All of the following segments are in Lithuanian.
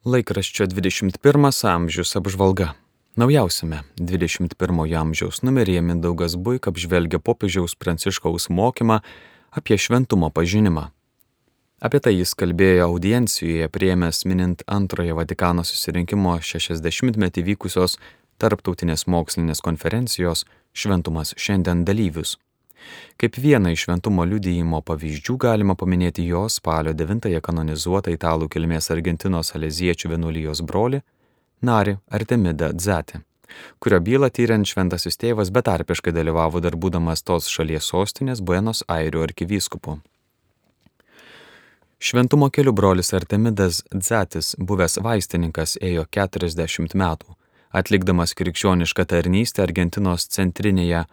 Laikraščio 21 amžius apžvalga. Naujausiame 21 amžiaus numeryje Mindaugas Buik apžvelgia popiežiaus pranciškaus mokymą apie šventumo pažinimą. Apie tai jis kalbėjo audiencijoje prieimęs minint antrojo Vatikano susirinkimo 60-metį vykusios tarptautinės mokslinės konferencijos Šventumas šiandien dalyvius. Kaip vieną iš šventumo liudyjimo pavyzdžių galima paminėti jo spalio 9-ąją kanonizuotą italų kilmės Argentinos aleziečių vienuolijos broli, Nari Artemida Dzatė, kurio bylą tyriant šventasis tėvas betarpiškai dalyvavo dar būdamas tos šalies sostinės Buenos Airių arkivyskupu. Šventumo kelių brolis Artemidas Dzatis, buvęs vaistininkas, ėjo 40 metų, atlikdamas krikščionišką tarnystę Argentinos centrinėje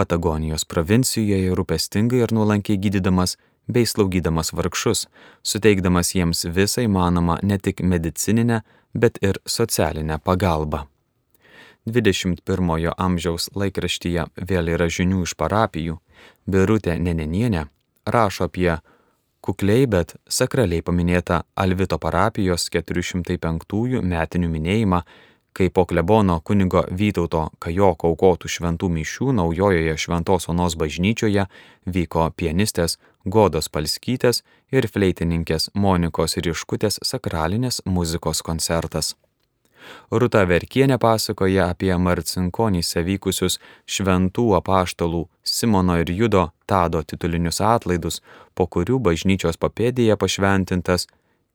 Patagonijos provincijoje rūpestingai ir nuolankiai gydydamas bei slaugydamas vargšus, suteikdamas jiems visą įmanomą ne tik medicininę, bet ir socialinę pagalbą. 21-ojo amžiaus laikraštyje vėl yra žinių iš parapijų, Birutė Nenenienė rašo apie kukliai, bet sakraliai paminėtą Alvito parapijos 405-ųjų metinių minėjimą kai po klebono kunigo Vytauto Kajoko aukotų šventų mišių naujojoje Šventos Onos bažnyčioje vyko pianistės Godos Palskytės ir fleitininkės Monikos Riškutės sakralinės muzikos koncertas. Ruta Verkienė pasakoja apie Marcinkonys vykusius šventų apaštalų Simono ir Judo Tado titulinius atlaidus, po kurių bažnyčios papėdėje pašventintas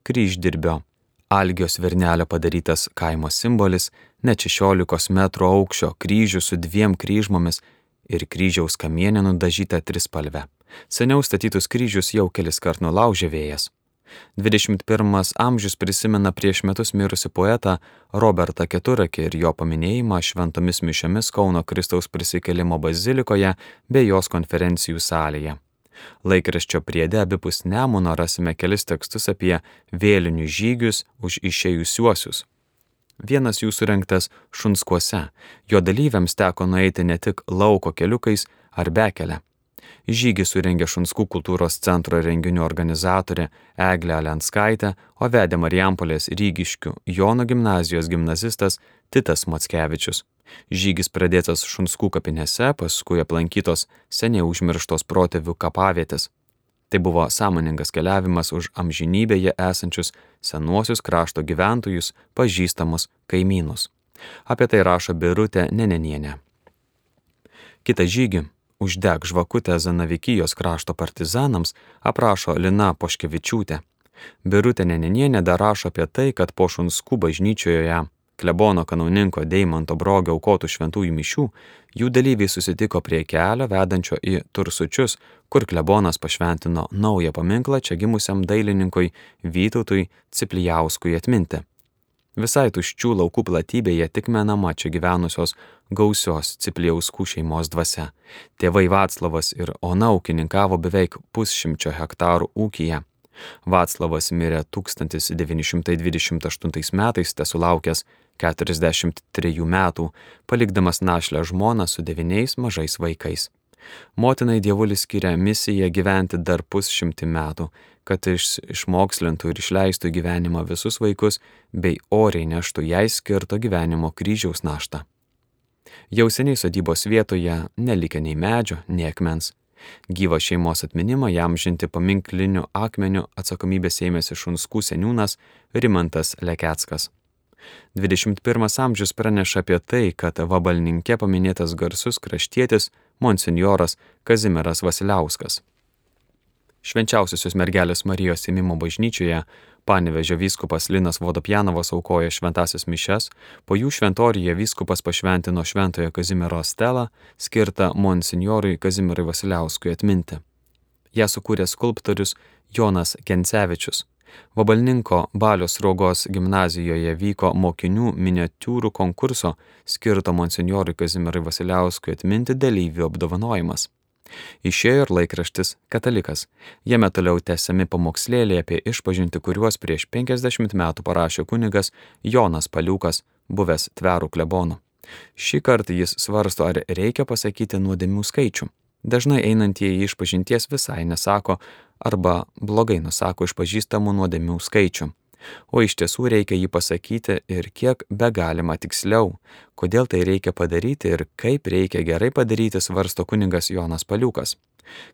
kryždirbio Algio svernelio padarytas kaimo simbolis, net 16 m aukščio kryžius su dviem kryžmomis ir kryžiaus kamienė nudažyta trispalve. Seniau statytus kryžius jau kelis kart nulaužė vėjas. 21 amžius prisimena prieš metus mirusi poetą Robertą Keturakį ir jo paminėjimą šventomis mišiomis Kauno Kristaus prisikelimo bazilikoje bei jos konferencijų salėje. Laikraščio priede abipus Nemuno rasime kelis tekstus apie vėlinių žygius už išėjusiuosius. Vienas jų surinktas Šunskuose, jo dalyviams teko nueiti ne tik lauko keliukais ar bekelę. Žygį surengė Šunskų kultūros centro renginių organizatorė Eglė Alenskaitė, o vedė Marijampolės Rygiškių Jono gimnazijos gimnazistas Titas Mackevičius. Žygis pradėtas Šunskų kapinėse, paskui aplankytos seniai užmirštos protėvių kapavietės. Tai buvo sąmoningas keliavimas už amžinybėje esančius senuosius krašto gyventojus, pažįstamus kaimynus. Apie tai rašo Birutė Nenenienė. Kita žygį Uždeg žvakutę Zanavikijos krašto partizanams aprašo Lina Poškevičiūtė. Birutė Nenenienė dar rašo apie tai, kad po Šunskų bažnyčioje klebono kanauninko Deimanto brogio aukotų šventųjų mišių, jų dalyviai susitiko prie kelio vedančio į Tursučius, kur klebonas pašventino naują paminklą čia gimusiam dailininkui Vytautui Ciplijauskui atminti. Visai tuščių laukų platybėje tik menama čia gyvenusios gausios Ciplijauskų šeimos dvasia. Tėvai Vaclavas ir Ona ūkininkavo beveik pusšimčio hektarų ūkyje. Vaclavas mirė 1928 metais, tesulaukęs 43 metų, palikdamas našlę žmoną su devyniais mažais vaikais. Motinai dievulis skiria misiją gyventi dar pusšimtį metų, kad iš, išmokslintų ir išleistų gyvenimą visus vaikus, bei oriai neštų jai skirto gyvenimo kryžiaus naštą. Jau seniai sodybos vietoje nelikė nei medžio, nei akmens. Gyvą šeimos atminimą jam žinti paminkliniu akmeniu atsakomybės ėmėsi šunskų seniūnas Rimantas Lekeckas. 21 amžius praneša apie tai, kad vabalninkė paminėtas garsus kraštietis monsinjoras Kazimieras Vasiliauskas. Švenčiausiosios mergelės Marijos įmimo bažnyčioje Panevežio vyskupas Linas Vodopjanovas aukoja šventasias mišes, po jų šventorijoje vyskupas pašventino šventojo Kazimiero stelą, skirtą monsinjorui Kazimierui Vasiliauskui atminti. Ja sukūrė skulptorius Jonas Kencevičius. Vabalninko Balios Rogos gimnazijoje vyko mokinių miniatiūrų konkurso skirto monsinjorui Kazimierui Vasiliauskui atminti dalyvių apdovanojimas. Išėjo ir laikraštis Katalikas. Jame toliau tęsiami pamokslėliai apie išpažinti, kuriuos prieš 50 metų parašė kunigas Jonas Paliukas, buvęs tverų klebonu. Šį kartą jis svarsto, ar reikia pasakyti nuodėmių skaičių. Dažnai einantieji išpažinties visai nesako arba blogai nusako išpažįstamų nuodėmių skaičių. o iš tiesų reikia jį pasakyti ir kiek be galima tiksliau. Kodėl tai reikia padaryti ir kaip reikia gerai padaryti, svarsto kuningas Jonas Paliukas.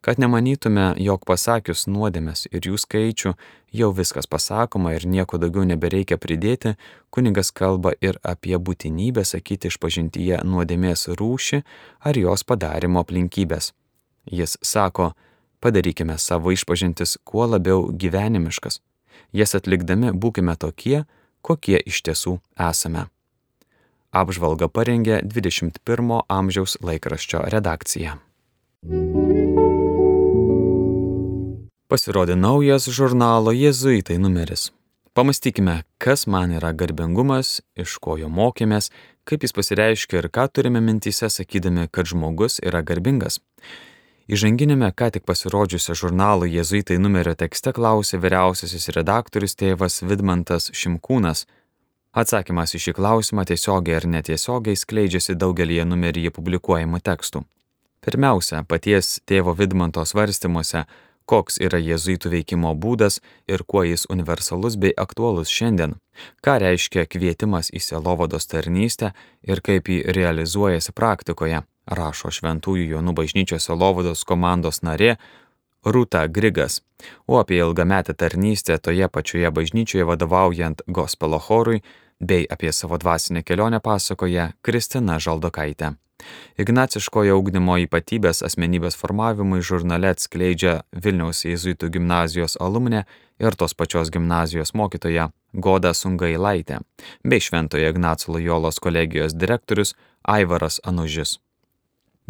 Kad nemanytume, jog pasakius nuodėmės ir jų skaičių jau viskas pasakoma ir nieko daugiau nebereikia pridėti, kuningas kalba ir apie būtinybę sakyti išpažintyje nuodėmės rūšį ar jos padarimo aplinkybės. Jis sako, padarykime savo išpažintis kuo labiau gyvenimiškas jas atlikdami būkime tokie, kokie iš tiesų esame. Apžvalga parengė 21 amžiaus laikraščio redakcija. Pasirodė naujas žurnalo Jėzuitai numeris. Pamastykime, kas man yra garbingumas, iš ko jo mokėmės, kaip jis pasireiškia ir ką turime mintyse sakydami, kad žmogus yra garbingas. Įžanginėme ką tik pasirodžiusio žurnalo Jėzuitai numerio tekste klausė vyriausiasis redaktorius tėvas Vidmantas Šimkūnas. Atsakymas į šį klausimą tiesiogiai ar netiesiogiai skleidžiasi daugelį numeryje publikuojamų tekstų. Pirmiausia, paties tėvo Vidmanto svarstymuose, koks yra jėzuitų veikimo būdas ir kuo jis universalus bei aktualus šiandien, ką reiškia kvietimas į selovados tarnystę ir kaip jį realizuojasi praktikoje rašo Šventųjų Jonų bažnyčios Selovados komandos narė Rūta Grigas, o apie ilgametę tarnystę toje pačioje bažnyčioje vadovaujant gospelo chorui bei apie savo dvasinę kelionę pasakoja Kristina Žaldokaitė. Ignaciškojo ugdymo ypatybės asmenybės formavimui žurnale atskleidžia Vilniaus Jėzuitų gimnazijos alumne ir tos pačios gimnazijos mokytoja Goda Sungailaitė bei Šventojo Ignaco Lojolos kolegijos direktorius Aivaras Anužis.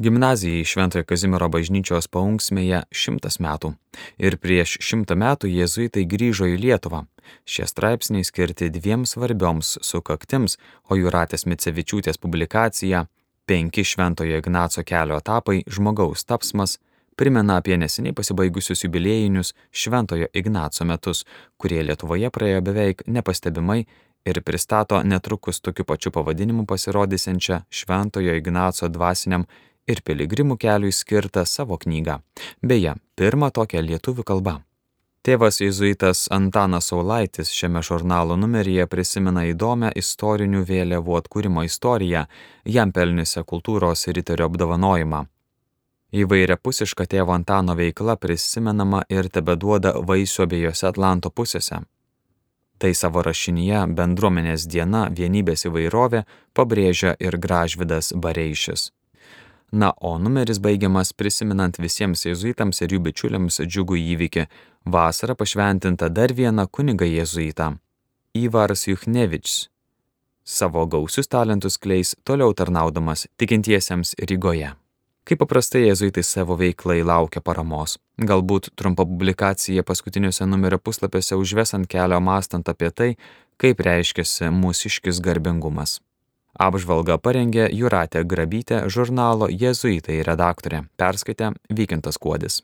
Gimnazijai Šventojo Kazimiero bažnyčios paunksmėje šimtas metų ir prieš šimtą metų jėzuitai grįžo į Lietuvą. Šie straipsniai skirti dviem svarbioms sukaktims, o Juratės Micevičiūtės publikacija Penki Šventojo Ignaco kelio etapai žmogaus tapsmas primena apie neseniai pasibaigusius jubiliejinius Šventojo Ignaco metus, kurie Lietuvoje praėjo beveik nepastebimai ir pristato netrukus tokiu pačiu pavadinimu pasirodysiančią Šventojo Ignaco dvasiniam ir piligrimų keliui skirtą savo knygą, beje, pirmą tokią lietuvių kalbą. Tėvas jėzuitas Antanas Saulaitis šiame žurnalo numeryje prisimena įdomią istorinių vėliavų atkūrimo istoriją, jam pelniusią kultūros riterio apdovanojimą. Įvairia pusiška tėvo Antano veikla prisimenama ir tebeduoda vaisių abiejose Atlanto pusėse. Tai savo rašinyje bendruomenės diena vienybės įvairovė pabrėžia ir Gražvidas Bareišis. Na, o numeris baigiamas prisiminant visiems jėzuitams ir jų bičiuliams džiugų įvykį - vasarą pašventinta dar viena kuniga jėzuita - Ivaras Juchnevičius. Savo gausius talentus kleis toliau tarnaudamas tikintiesiems Rygoje. Kaip paprastai jėzuitai savo veiklai laukia paramos. Galbūt trumpa publikacija paskutiniuose numerio puslapiuose užves ant kelio mastant apie tai, kaip reiškiasi mūsiškis garbingumas. Apžvalgą parengė Juratė Grabytė žurnalo Jėzuitai redaktorė, perskaitė Vykintas Kuodis.